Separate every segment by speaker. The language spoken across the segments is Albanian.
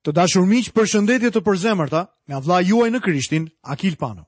Speaker 1: Të dashur miq, përshëndetje të përzemërta nga vëllai juaj në Krishtin, Akil Pano.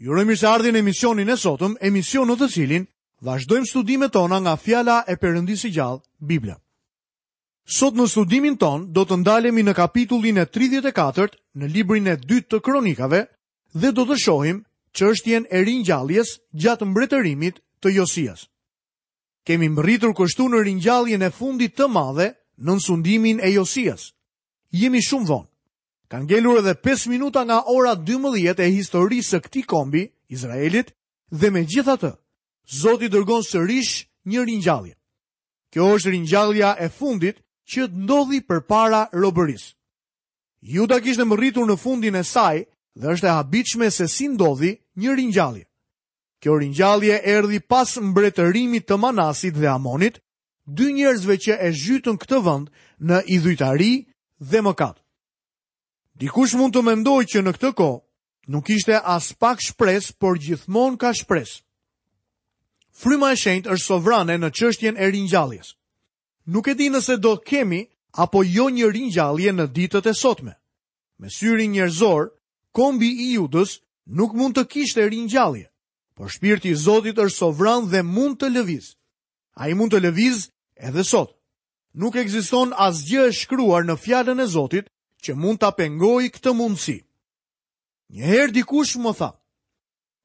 Speaker 1: Ju uroj mirëseardhjen në emisionin e sotëm, emision në të cilin vazhdojmë studimet tona nga fjala e Perëndisë së gjallë, Bibla. Sot në studimin tonë do të ndalemi në kapitullin e 34 në librin e dytë të kronikave dhe do të shohim çështjen e ringjalljes gjatë mbretërimit të Josias. Kemi mbërritur kështu në ringjalljen e fundit të madhe nën sundimin e Josias. Jemi shumë vonë. Kanë ngelur edhe pesë minuta nga ora dymbëdhjetë e historisë së këtij kombi, Izraelit, dhe megjithatë, Zoti dërgon sërish një ringjallje. Kjo është ringjallja e fundit që ndodhi përpara robërisë. Juda kishte mbërritur në fundin e saj dhe është e habitshme se si ndodhi një ringjallje. Kjo ringjallje erdhi pas mbretërimit të Manasit dhe Amonit, dy njerëzve që e zhytën këtë vend në idhujtari dhe mëkat. Dikush mund të mendojë që në këtë kohë nuk ishte aspak shpresë, por gjithmonë ka shpresë. Fryma e shenjtë është sovrane në çështjen e ringjalljes. Nuk e di nëse do kemi apo jo një ringjallje në ditët e sotme. Me syrin njerëzor, Kombi i Judës nuk mund të kishte ringjallje, por shpirti i Zotit është sovran dhe mund të lëvizë. Ai mund të lëvizë edhe sot. Nuk ekziston asgjë e shkruar në Fjalën e Zotit që mund ta pengojë këtë mundësi. Një herë dikush më tha: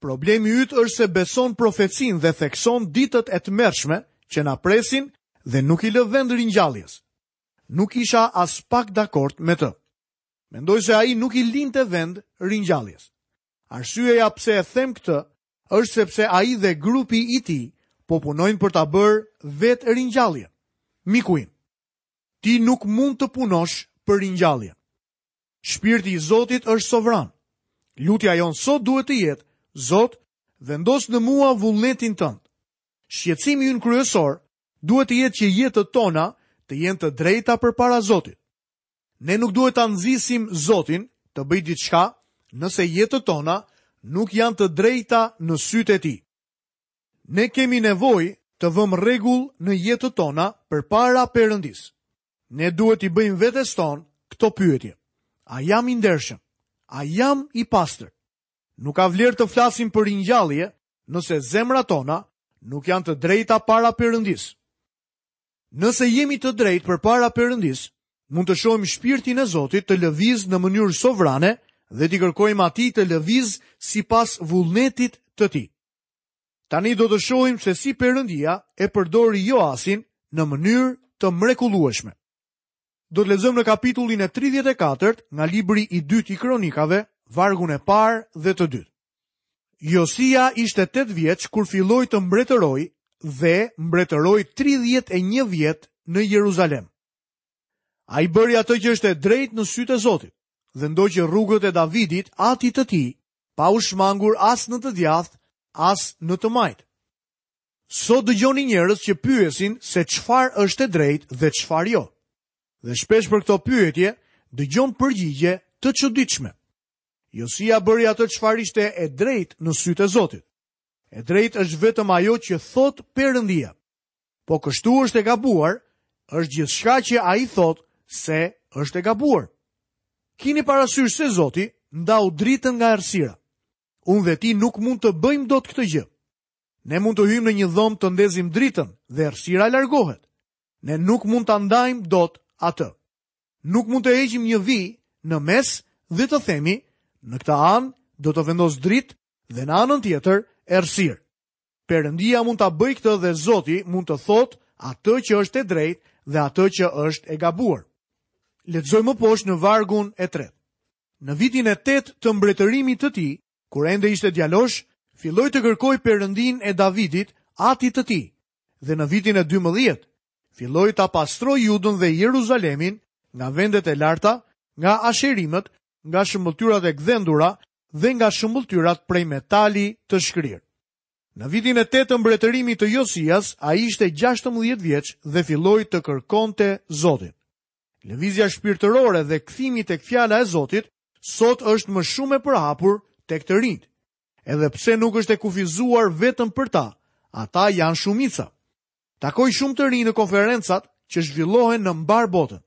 Speaker 1: Problemi yt është se beson profecinë dhe thekson ditët e tmerrshme që na presin dhe nuk i lë vend ringjalljes. Nuk isha aspak dakord me të. Mendoj se ai nuk i linte vend ringjalljes. Arsyeja pse e them këtë është sepse ai dhe grupi i tij po punojnë për ta bërë vetë ringjalljen. Miku im, ti nuk mund të punosh për ringjalljen. Shpirti i Zotit është sovran. Lutja jonë sot duhet të jetë, Zot, vendos në mua vullnetin tënd. Shqetësimi ynë kryesor duhet të jetë që jetët tona të jenë të drejta përpara Zotit. Ne nuk duhet ta nxisim Zotin të bëjë diçka nëse jetët tona nuk janë të drejta në sytë e tij. Ne kemi nevojë të vëmë rregull në jetët tona përpara Perëndisë. Ne duhet t'i bëjmë vetes tonë këto pyetje. A jam i ndershëm? A jam i pastër? Nuk ka vlerë të flasim për ringjallje nëse zemrat tona nuk janë të drejta para Perëndisë. Nëse jemi të drejtë përpara Perëndisë, mund të shohim shpirtin e Zotit të lëvizë në mënyrë sovrane dhe t'i kërkojmë atij të lëvizë sipas vullnetit të tij. Tani do të shohim se si Perëndia e përdori Joasin në mënyrë të mrekullueshme. Do të lexojmë në kapitullin e 34 nga libri i dytë i kronikave, vargun e parë dhe të dytë. Josia ishte 8 vjeç kur filloi të mbretërojë dhe mbretëroi 31 vjet në Jeruzalem. Ai bëri atë që është e drejtë në sytë e Zotit, dhe ndoqi rrugët e Davidit atit të tij, pa u shmangur as në të djathtë, as në të majtë. Sot dëgjoni njerëz që pyesin se çfarë është e drejtë dhe çfarë jo. Dhe shpesh për këto pyetje dëgjon përgjigje të çuditshme. Josia bëri atë çfarë ishte e drejtë në sytë e Zotit. E drejtë është vetëm ajo që thotë Perëndia. Po kështu është e gabuar, është gjithçka që ai thotë se është e gabuar. Kini parasysh se Zoti ndau dritën nga errësira. Unë dhe ti nuk mund të bëjmë dot këtë gjë. Ne mund të hyjmë në një dhomë të ndezim dritën dhe errësira largohet. Ne nuk mund ta ndajmë dot atë. Nuk mund të heqim një vijë në mes dhe të themi, në këtë anë do të vendos dritë dhe në anën tjetër errësirë. Perëndia mund ta bëjë këtë dhe Zoti mund të thotë atë që është e drejtë dhe atë që është e gabuar. Lexojmë poshtë në vargun e tretë. Në vitin e tetë të mbretërimit të tij, Kur ende ishte djalosh, filloi të kërkojë Perëndinë e Davidit, atit të tij, dhe në vitin e dymbëdhjetë filloi ta pastrojë Judën dhe Jeruzalemin nga vendet e larta, nga asherimet, nga shëmbëltyrat e gdhendura dhe nga shëmbëltyrat prej metali të shkrirë. Në vitin e 8 të mbretërimit të Josias, ai ishte 16 vjeç dhe filloi të kërkonte Zotin. Lëvizja shpirtërore dhe kthimi tek fjala e Zotit sot është më shumë e përhapur tek të rinjtë. Edhe pse nuk është e kufizuar vetëm për ta, ata janë shumica. Takoj shumë të rinj në konferencat që zhvillohen në mbarë botën.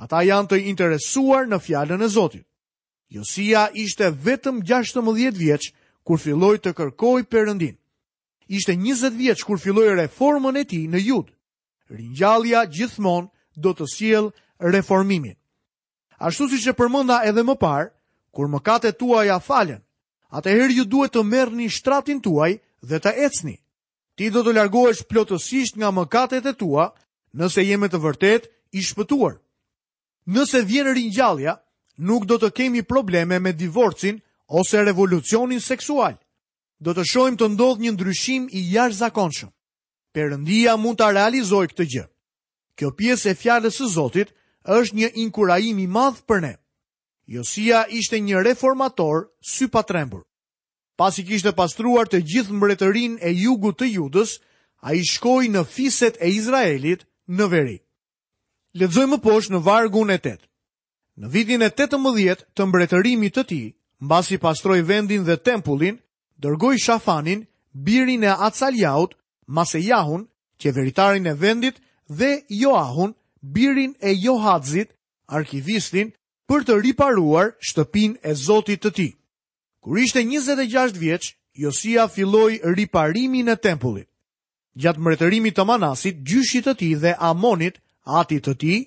Speaker 1: Ata janë të interesuar në fjalën e Zotit. Josia ishte vetëm 16 vjeç kur filloi të kërkojë Perëndinë. Ishte 20 vjeç kur filloi reformën e tij në Judë. Ringjallja gjithmonë do të sjellë reformimin. Ashtu siç e përmenda edhe më parë, kur mëkatet tuaja falen, atëherë ju duhet të merrni shtratin tuaj dhe të ecni. Ti do të largohesh plotësisht nga mëkatet e tua, nëse je me të vërtetë i shpëtuar. Nëse vjen ringjallja, nuk do të kemi probleme me divorcin ose revolucionin seksual. Do të shohim të ndodhë një ndryshim i jashtëzakonshëm. Perëndia mund ta realizojë këtë gjë. Kjo pjesë e Fjalës së Zotit është një inkurajim i madh për ne. Josia ishte një reformator sypatrembur. Pasi kishte pastruar të gjithë mbretërinë e jugut të Judës, ai shkoi në fiset e Izraelit në veri. Lexojmë më poshtë në vargun e tetë. Në vitin e tetëmbëdhjetë të mbretërimit të tij, mbasi pastroi vendin dhe tempullin, dërgoi Shafanin, birin e Atsaljaut, Masejahun, qeveritarin e vendit dhe Joahun, birin e Joahazit, arkivistin, për të riparuar shtëpinë e Zotit të tij. Kur ishte njëzet e gjashtë vjeç, Josia filloi riparimin e tempullit. Gjatë mbretërimit të Manasit, gjyshit të tij dhe Amonit, atit të tij,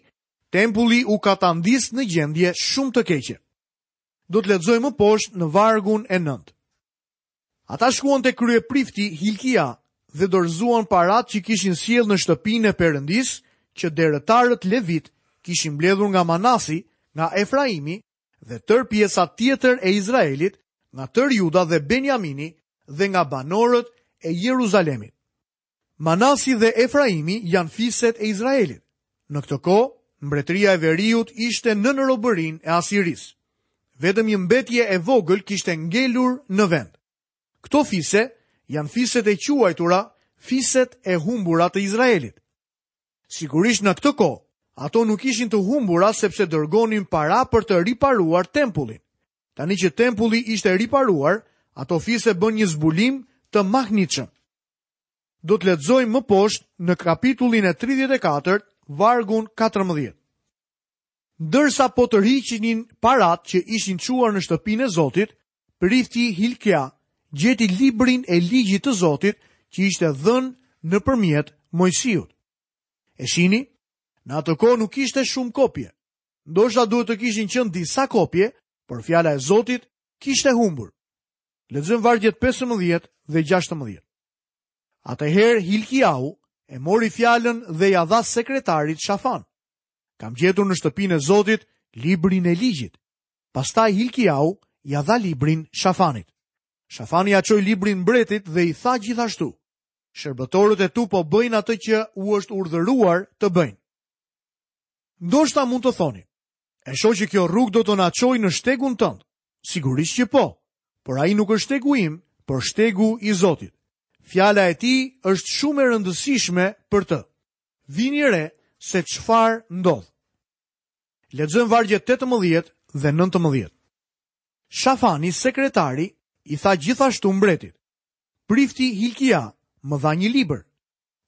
Speaker 1: tempulli u katandis në gjendje shumë të keqe. Do të lexojmë më poshtë në vargun e nëntë. Ata shkuan te kryeprifti Hilkia dhe dorëzuan paratë që kishin sjellë në shtëpinë e Perëndisë, që derëtarët levitë kishin mbledhur nga Manasi, nga Efraimi dhe tërë pjesa tjetër e Izraelit, nga tërë Juda dhe Benjamini dhe nga banorët e Jeruzalemit. Manasi dhe Efraimi janë fiset e Izraelit. Në këtë kohë, mbretëria e veriut ishte nën robërinë e Asirisë. Vetëm një mbetje e vogël kishte ngelur në vend. Këto fise janë fiset e quajtura fiset e humbura të Izraelit. Sigurisht në këtë kohë, ato nuk ishin të humbura sepse dërgonin para për të riparuar tempullin. Tani që tempulli ishte riparuar, ato fise bënë një zbulim të mahnitshëm. Do të lexojmë më poshtë në kapitullin e 34, vargun 14. Ndërsa po tërhiqnin paratë që ishin çuar në shtëpinë e Zotit, Prifti Hilkia gjeti librin e ligjit të Zotit që ishte dhënë nëpërmjet Moisiut. E shihni? Në atë kohë nuk kishte shumë kopje. Ndoshta duhet të kishin qenë disa kopje, por fjala e Zotit kishte humbur. Lexojmë vargjet 15 dhe 16. Atëherë Hilkiau e mori fjalën dhe ia dha sekretarit Shafan. Kam gjetur në shtëpinë e Zotit librin e ligjit, Pastaj Hilkiau ia dha librin Shafanit. Shafani ia çoi librin mbretit dhe i tha gjithashtu: Shërbëtorët e tu po bëjnë atë që u është urdhëruar të bëjnë. Ndoshta mund të thoni, e shoh që kjo rrugë do të na çojë në shtegun tënd. Sigurisht që po, por ai nuk është shtegu im, por shtegu i Zotit. Fjala e tij është shumë e rëndësishme për të. Vini re se çfarë ndodh. Lexojmë vargjet tetëmbëdhjetë dhe nëntëmbëdhjetë. Shafani, sekretari, i tha gjithashtu mbretit, Prifti Hilkia më dha një libër.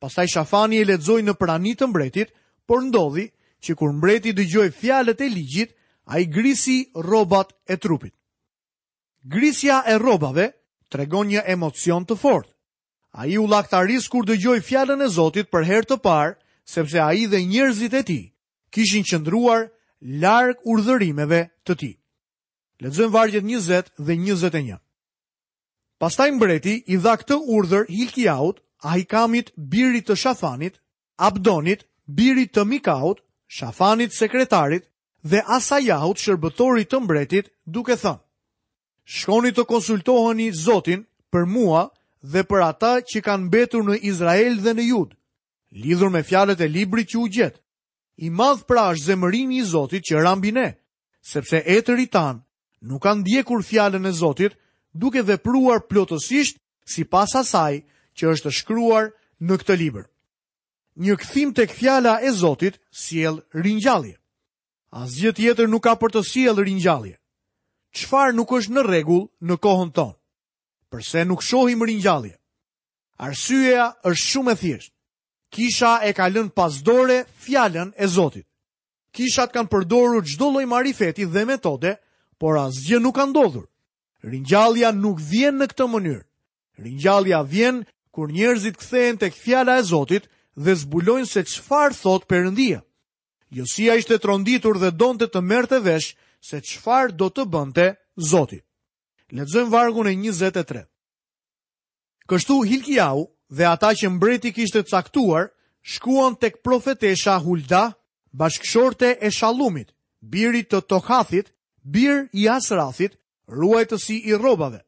Speaker 1: Pastaj Shafani e lexoi në prani të mbretit, por ndodhi që kur mbreti dëgjoi fjalët e ligjit, ai grisi rrobat e trupit. Grisja e rrobave tregon një emocion të fortë. Ai u llahtaris kur dëgjoi fjalën e Zotit për herë të parë, sepse ai dhe njerëzit e tij kishin qëndruar larg urdhërimeve të tij. Lexojmë vargjet 20 dhe 21. Pastaj mbreti i dha këtë urdhër Hilkiaut, Ahikamit, birit të Shafanit, Abdonit, birit të Mikaut, Shafanit sekretarit dhe Asajahut shërbëtorit të mbretit, duke thënë: Shkoni të konsultoheni Zotin për mua dhe për ata që kanë mbetur në Izrael dhe në Judë, Lidhur me fjalët e librit që u gjet. I madh pra është zemërimi i Zotit që ra mbi ne, sepse etërit tanë nuk kanë ndjekur fjalën e Zotit, duke vepruar plotësisht sipas asaj që është shkruar në këtë libër. Një kthim tek fjala e Zotit sjell ringjallje. Asgjë tjetër nuk ka për të sjellë ringjallje. Çfarë nuk është në rregull në kohën tonë? Përse nuk shohim ringjallje? Arsyeja është shumë e thjeshtë. Kisha e ka lënë pas dore fjalën e Zotit. Kishat kanë përdorur çdo lloj marifeti dhe metode, por asgjë nuk ka ndodhur. Ringjallja nuk vjen në këtë mënyrë. Ringjallja vjen kur njerëzit kthehen tek fjala e Zotit dhe zbulojnë se çfarë thotë Perëndia. Josia ishte tronditur dhe donte të merrte vesh se çfarë do të bënte Zoti. Lexojmë vargun e 23. Kështu Hilkiau dhe ata që mbreti kishte caktuar shkuan tek profetesha Hulda, bashkëshorte e Shallumit, birit të Tokathit, bir i Asrathit, ruajtësi i rrobave.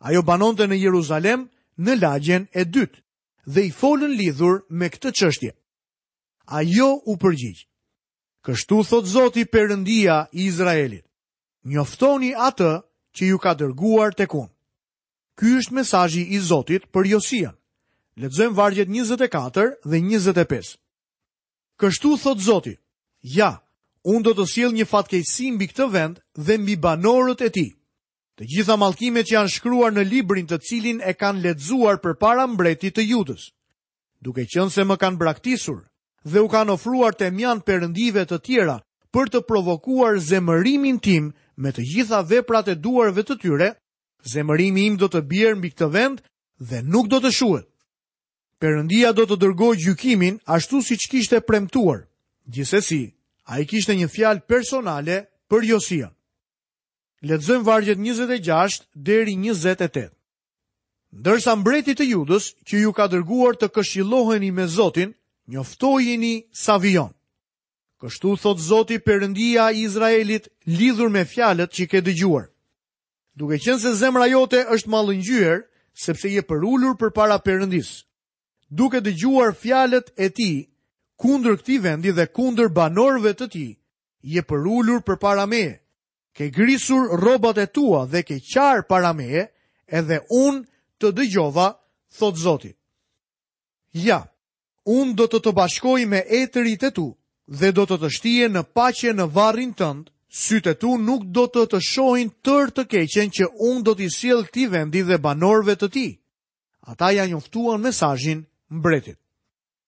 Speaker 1: Ajo banonte në Jeruzalem në lagjen e dytë dhe i folën lidhur me këtë çështje. Ajo u përgjigj. Kështu thotë Zoti Perëndia i Izraelit: Njoftoni atë që ju ka dërguar tek unë. Ky është mesazhi i Zotit për Josian. Lexojmë vargjet 24 dhe 25. Kështu thotë Zoti: Ja, unë do të sjell një fatkeqësi mbi këtë vend dhe mbi banorët e tij. Të gjitha mallkimet që janë shkruar në librin të cilin e kanë lexuar përpara mbretit të Judës. Duke qenë se më kanë braktisur dhe u kanë ofruar temjan perëndive të tjera për të provokuar zemërimin tim me të gjitha veprat e duarve të tyre, zemërimi im do të bjerë mbi këtë vend dhe nuk do të shuhet. Perëndia do të dërgojë gjykimin ashtu siç kishte premtuar. Gjithsesi, ai kishte një fjalë personale për Josian. Lexojmë vargjet 26 deri 28. Ndërsa mbretit të Judës që ju ka dërguar të këshilloheni me Zotin, njoftojini sa vijon. Kështu thotë Zoti Perëndia i Izraelit lidhur me fjalët që i ke dëgjuar. Duke qenë se zemra jote është mallëngjyer, sepse je përulur përpara Perëndisë, duke dëgjuar fjalët e tij kundër këtij vendi dhe kundër banorëve të tij, je përulur përpara meje. Ke grisur rrobat e tua dhe ke qarë para meje, edhe unë të dëgjova, thotë Zoti. Ja, unë do të të bashkoj me etërit e tu dhe do të të shtien në paqe në varrin tënd, sytë e tu nuk do të të shohin tërë të keqen që unë do t'i sjell këtij vendi dhe banorëve të tij. Ata ia njoftuan mesazhin mbretit.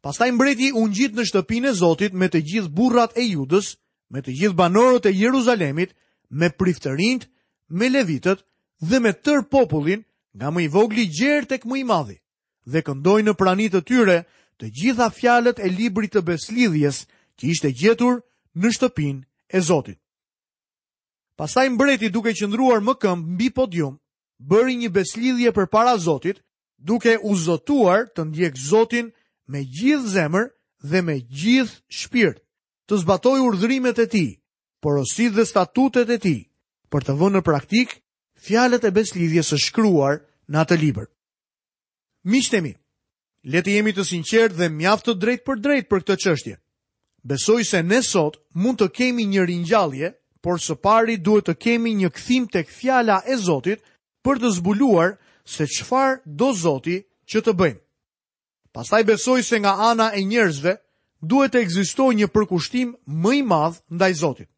Speaker 1: Pastaj mbreti u ngjit në shtëpinë e Zotit me të gjithë burrat e Judës, me të gjithë banorët e Jeruzalemit, me priftërinjtë, me levitët dhe me tërë popullin, nga më i vogli gjer tek më i madhi, dhe këndoi në prani të tyre të gjitha fjalët e librit të besëlidhjes që ishte gjetur në shtëpinë e Zotit. Pastaj mbreti duke qëndruar më këmbë mbi podium, bëri një besëlidhje përpara Zotit duke u zotuar të ndjekë Zotin me gjithë zemër dhe me gjithë shpirt, të zbatojë urdhërimet e tij, porositë dhe statutet e tij, për të vënë në praktikë fjalët e besëlidhjes së shkruar në atë libër. Miqtë e mi, le të jemi të sinqertë dhe mjaft të drejtpërdrejtë për këtë çështje. Besoj se ne sot mund të kemi një ringjallje, por së pari duhet të kemi një kthim tek fjala e Zotit për të zbuluar se çfarë do Zoti që të bëjmë. Pastaj besoj se nga ana e njerëzve duhet të ekzistojë një përkushtim më i madh ndaj Zotit.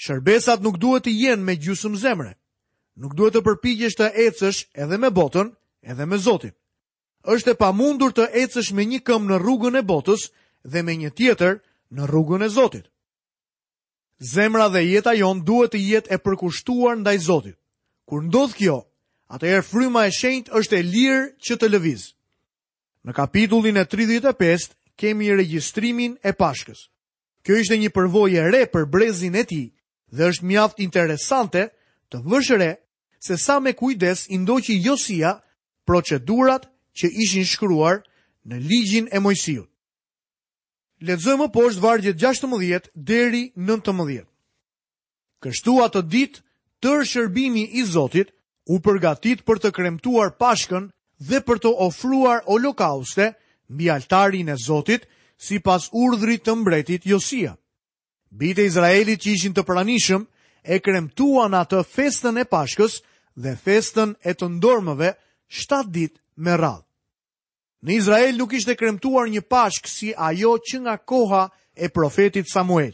Speaker 1: Shërbesat nuk duhet të jenë me gjysmë zemre. Nuk duhet të përpiqesh të ecësh edhe me botën, edhe me Zotin. Është e pamundur të ecësh me një këmbë në rrugën e botës dhe me një tjetër në rrugën e Zotit. Zemra dhe jeta jonë duhet të jetë e përkushtuar ndaj Zotit. Kur ndodh kjo, atëherë fryma e shenjtë është e lirë që të lëvizë. Në kapitullin e 35 kemi regjistrimin e Pashkës. Kjo ishte një përvojë e re për brezin e tij dhe është mjaft interesante të vësh re se sa me kujdes i ndoqi Josia procedurat që ishin shkruar në ligjin e Moisiut. Lexojmë më poshtë vargjet gjashtëmbëdhjetë deri nëntëmbëdhjetë. Kështu atë ditë tërë shërbimi i Zotit u përgatit për të kremtuar Pashkën dhe për të ofruar olokauste mbi altarin e Zotit, sipas urdhrit të mbretit Josia. Bijtë e Izraelit që ishin të pranishëm, e kremtuan atë festën e Pashkës dhe festën e të ndormëve 7 ditë me radhë. Në Izrael nuk ishte kremtuar një Pashkë si ajo që nga koha e profetit Samuel.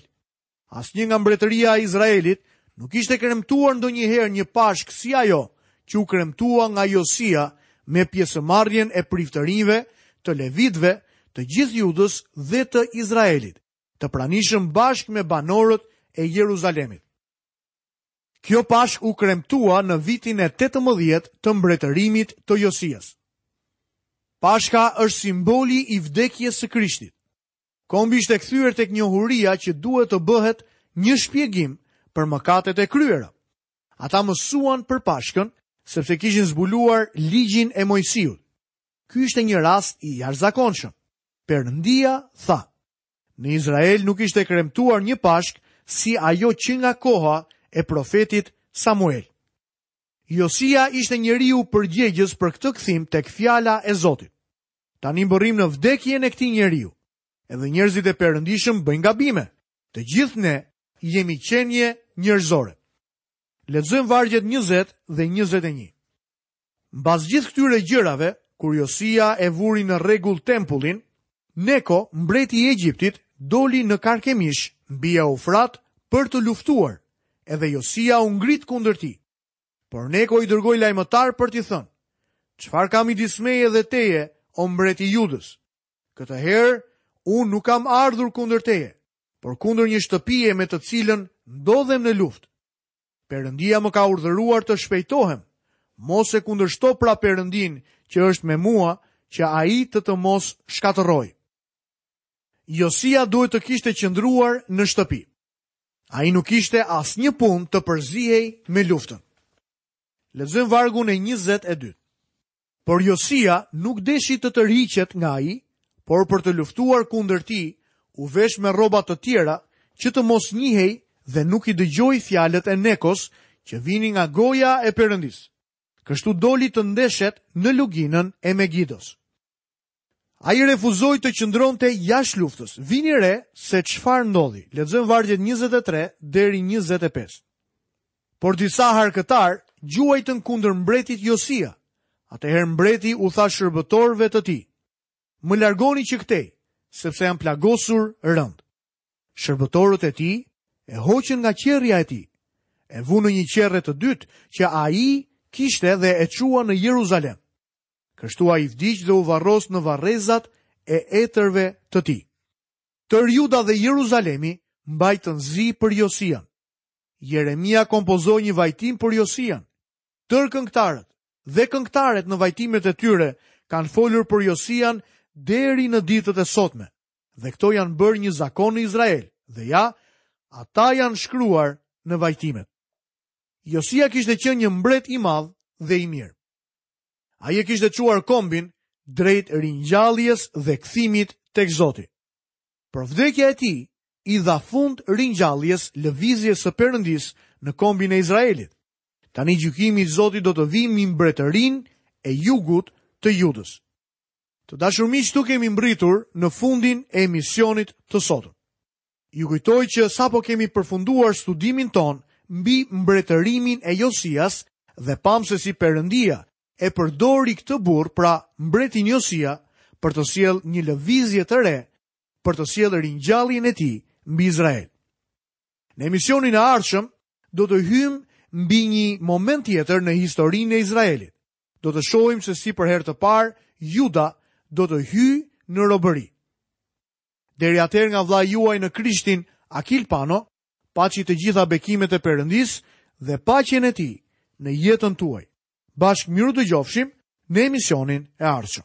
Speaker 1: Asnjë nga mbretërit e Izraelit nuk ishte kremtuar ndonjëherë një Pashkë si ajo që u kremtua nga Josia me pjesëmarrjen e priftërinjve të levitëve, të gjithë Judës dhe të Izraelit, të pranishëm bashkë me banorët e Jeruzalemit. Kjo pashkë u kremtua në vitin e tetëmbëdhjetë të mbretërimit të Josias. Pashka është simboli i vdekjes së Krishtit. Kombi ishte kthyer tek njohuria që duhet të bëhet një shpjegim për mëkatet e kryera. Ata mësuan për Pashkën sepse kishin zbuluar ligjin e Moisiut. Ky ishte një rast i jashtëzakonshëm. Perëndia tha, Në Izrael nuk ishte kremtuar një pashkë si ajo që nga koha e profetit Samuel. Josia ishte njeriu përgjegjës për këtë kthim tek fjala e Zotit. Tani mbërrijmë në vdekjen e këtij njeriu. Edhe njerëzit e perëndishëm bëjnë gabime. Të gjithë ne jemi qenie njerëzore. Lexojmë vargjet 20 dhe 21. Mbas gjithë këtyre gjërave, kur Josia e vuri në rregull tempullin, Neko, mbreti i Egjiptit, doli në Karkemish, mbi Eufrat, për të luftuar, edhe Josia u ngrit kundër tij. Por Neko i dërgoi lajmëtarë për t'i thënë: Çfarë ka midis meje dhe teje, o mbret i Judës? Këtë herë unë nuk kam ardhur kundër teje, por kundër një shtëpie me të cilën ndodhem në luftë. Perëndia më ka urdhëruar të shpejtohem. Mos e kundërshto pra Perëndinë që është me mua, që ai të të mos shkatërrojë. Josia duhet të kishte qëndruar në shtëpi. Ai nuk kishte asnjë punë të përzihej me luftën. Lexojmë vargun e 22. Por Josia nuk deshi të tërhiqet nga ai, por për të luftuar kundër tij, u vesh me rroba të tjera që të mos njihej dhe nuk i dëgjoi fjalët e Nekos që vinin nga goja e Perëndisë. Kështu doli të ndeshet në luginën e Megidos. Ai refuzoi të qëndronte jashtë luftës. Vini re se çfarë ndodhi. Lexojmë vargjet 23 deri 25. Por disa harkëtarë gjuajtën kundër mbretit Josia. Atëherë mbreti u tha shërbëtorëve të tij: Më largoni që këtej, sepse jam plagosur rëndë. Shërbëtorët e tij e hoqën nga qerrja e tij, e vunë në një qerre të dytë që ai kishte dhe e çuan në Jeruzalem. Kështu ai vdiq dhe u varros në varrezat e etërve të tij. Tërë Juda dhe Jeruzalemi mbajtën zi për Josian. Jeremia kompozoi një vajtim për Josian. Tërë këngëtarët dhe këngëtaret në vajtimet e tyre kanë folur për Josian deri në ditët e sotme, dhe këto janë bërë një zakon në Izrael, dhe ja, ata janë shkruar në vajtimet. Josia kishte qenë një mbret i madh dhe i mirë. Ai e kishte çuar kombin drejt ringjalljes dhe kthimit tek Zoti. Por vdekja e tij i dha fund ringjalljes lëvizjes së Perëndisë në kombin e Izraelit. Tani gjykimi i Zotit do të vijë mbi mbretërinë e jugut të Judës. Të dashur miq, këtu kemi mbërritur në fundin e emisionit të sotëm. Ju kujtoj që sapo kemi përfunduar studimin tonë mbi mbretërimin e Josias dhe pamë se si Perëndia e përdori këtë burrë, pra mbretin Josia, për të sjellë një lëvizje të re, për të sjellë ringjalljen e tij mbi Izrael. Në emisionin e ardhshëm do të hyjmë mbi një moment tjetër në historinë e Izraelit. Do të shohim se si për herë të parë Juda do të hyjë në robëri. Deri atëherë nga vëllai juaj në Krishtin, Akil Pano, paçi të gjitha bekimet e Perëndisë dhe paqen e Tij në jetën tuaj. Bashkë mirudëgjofshim në emisionin e ardhshëm.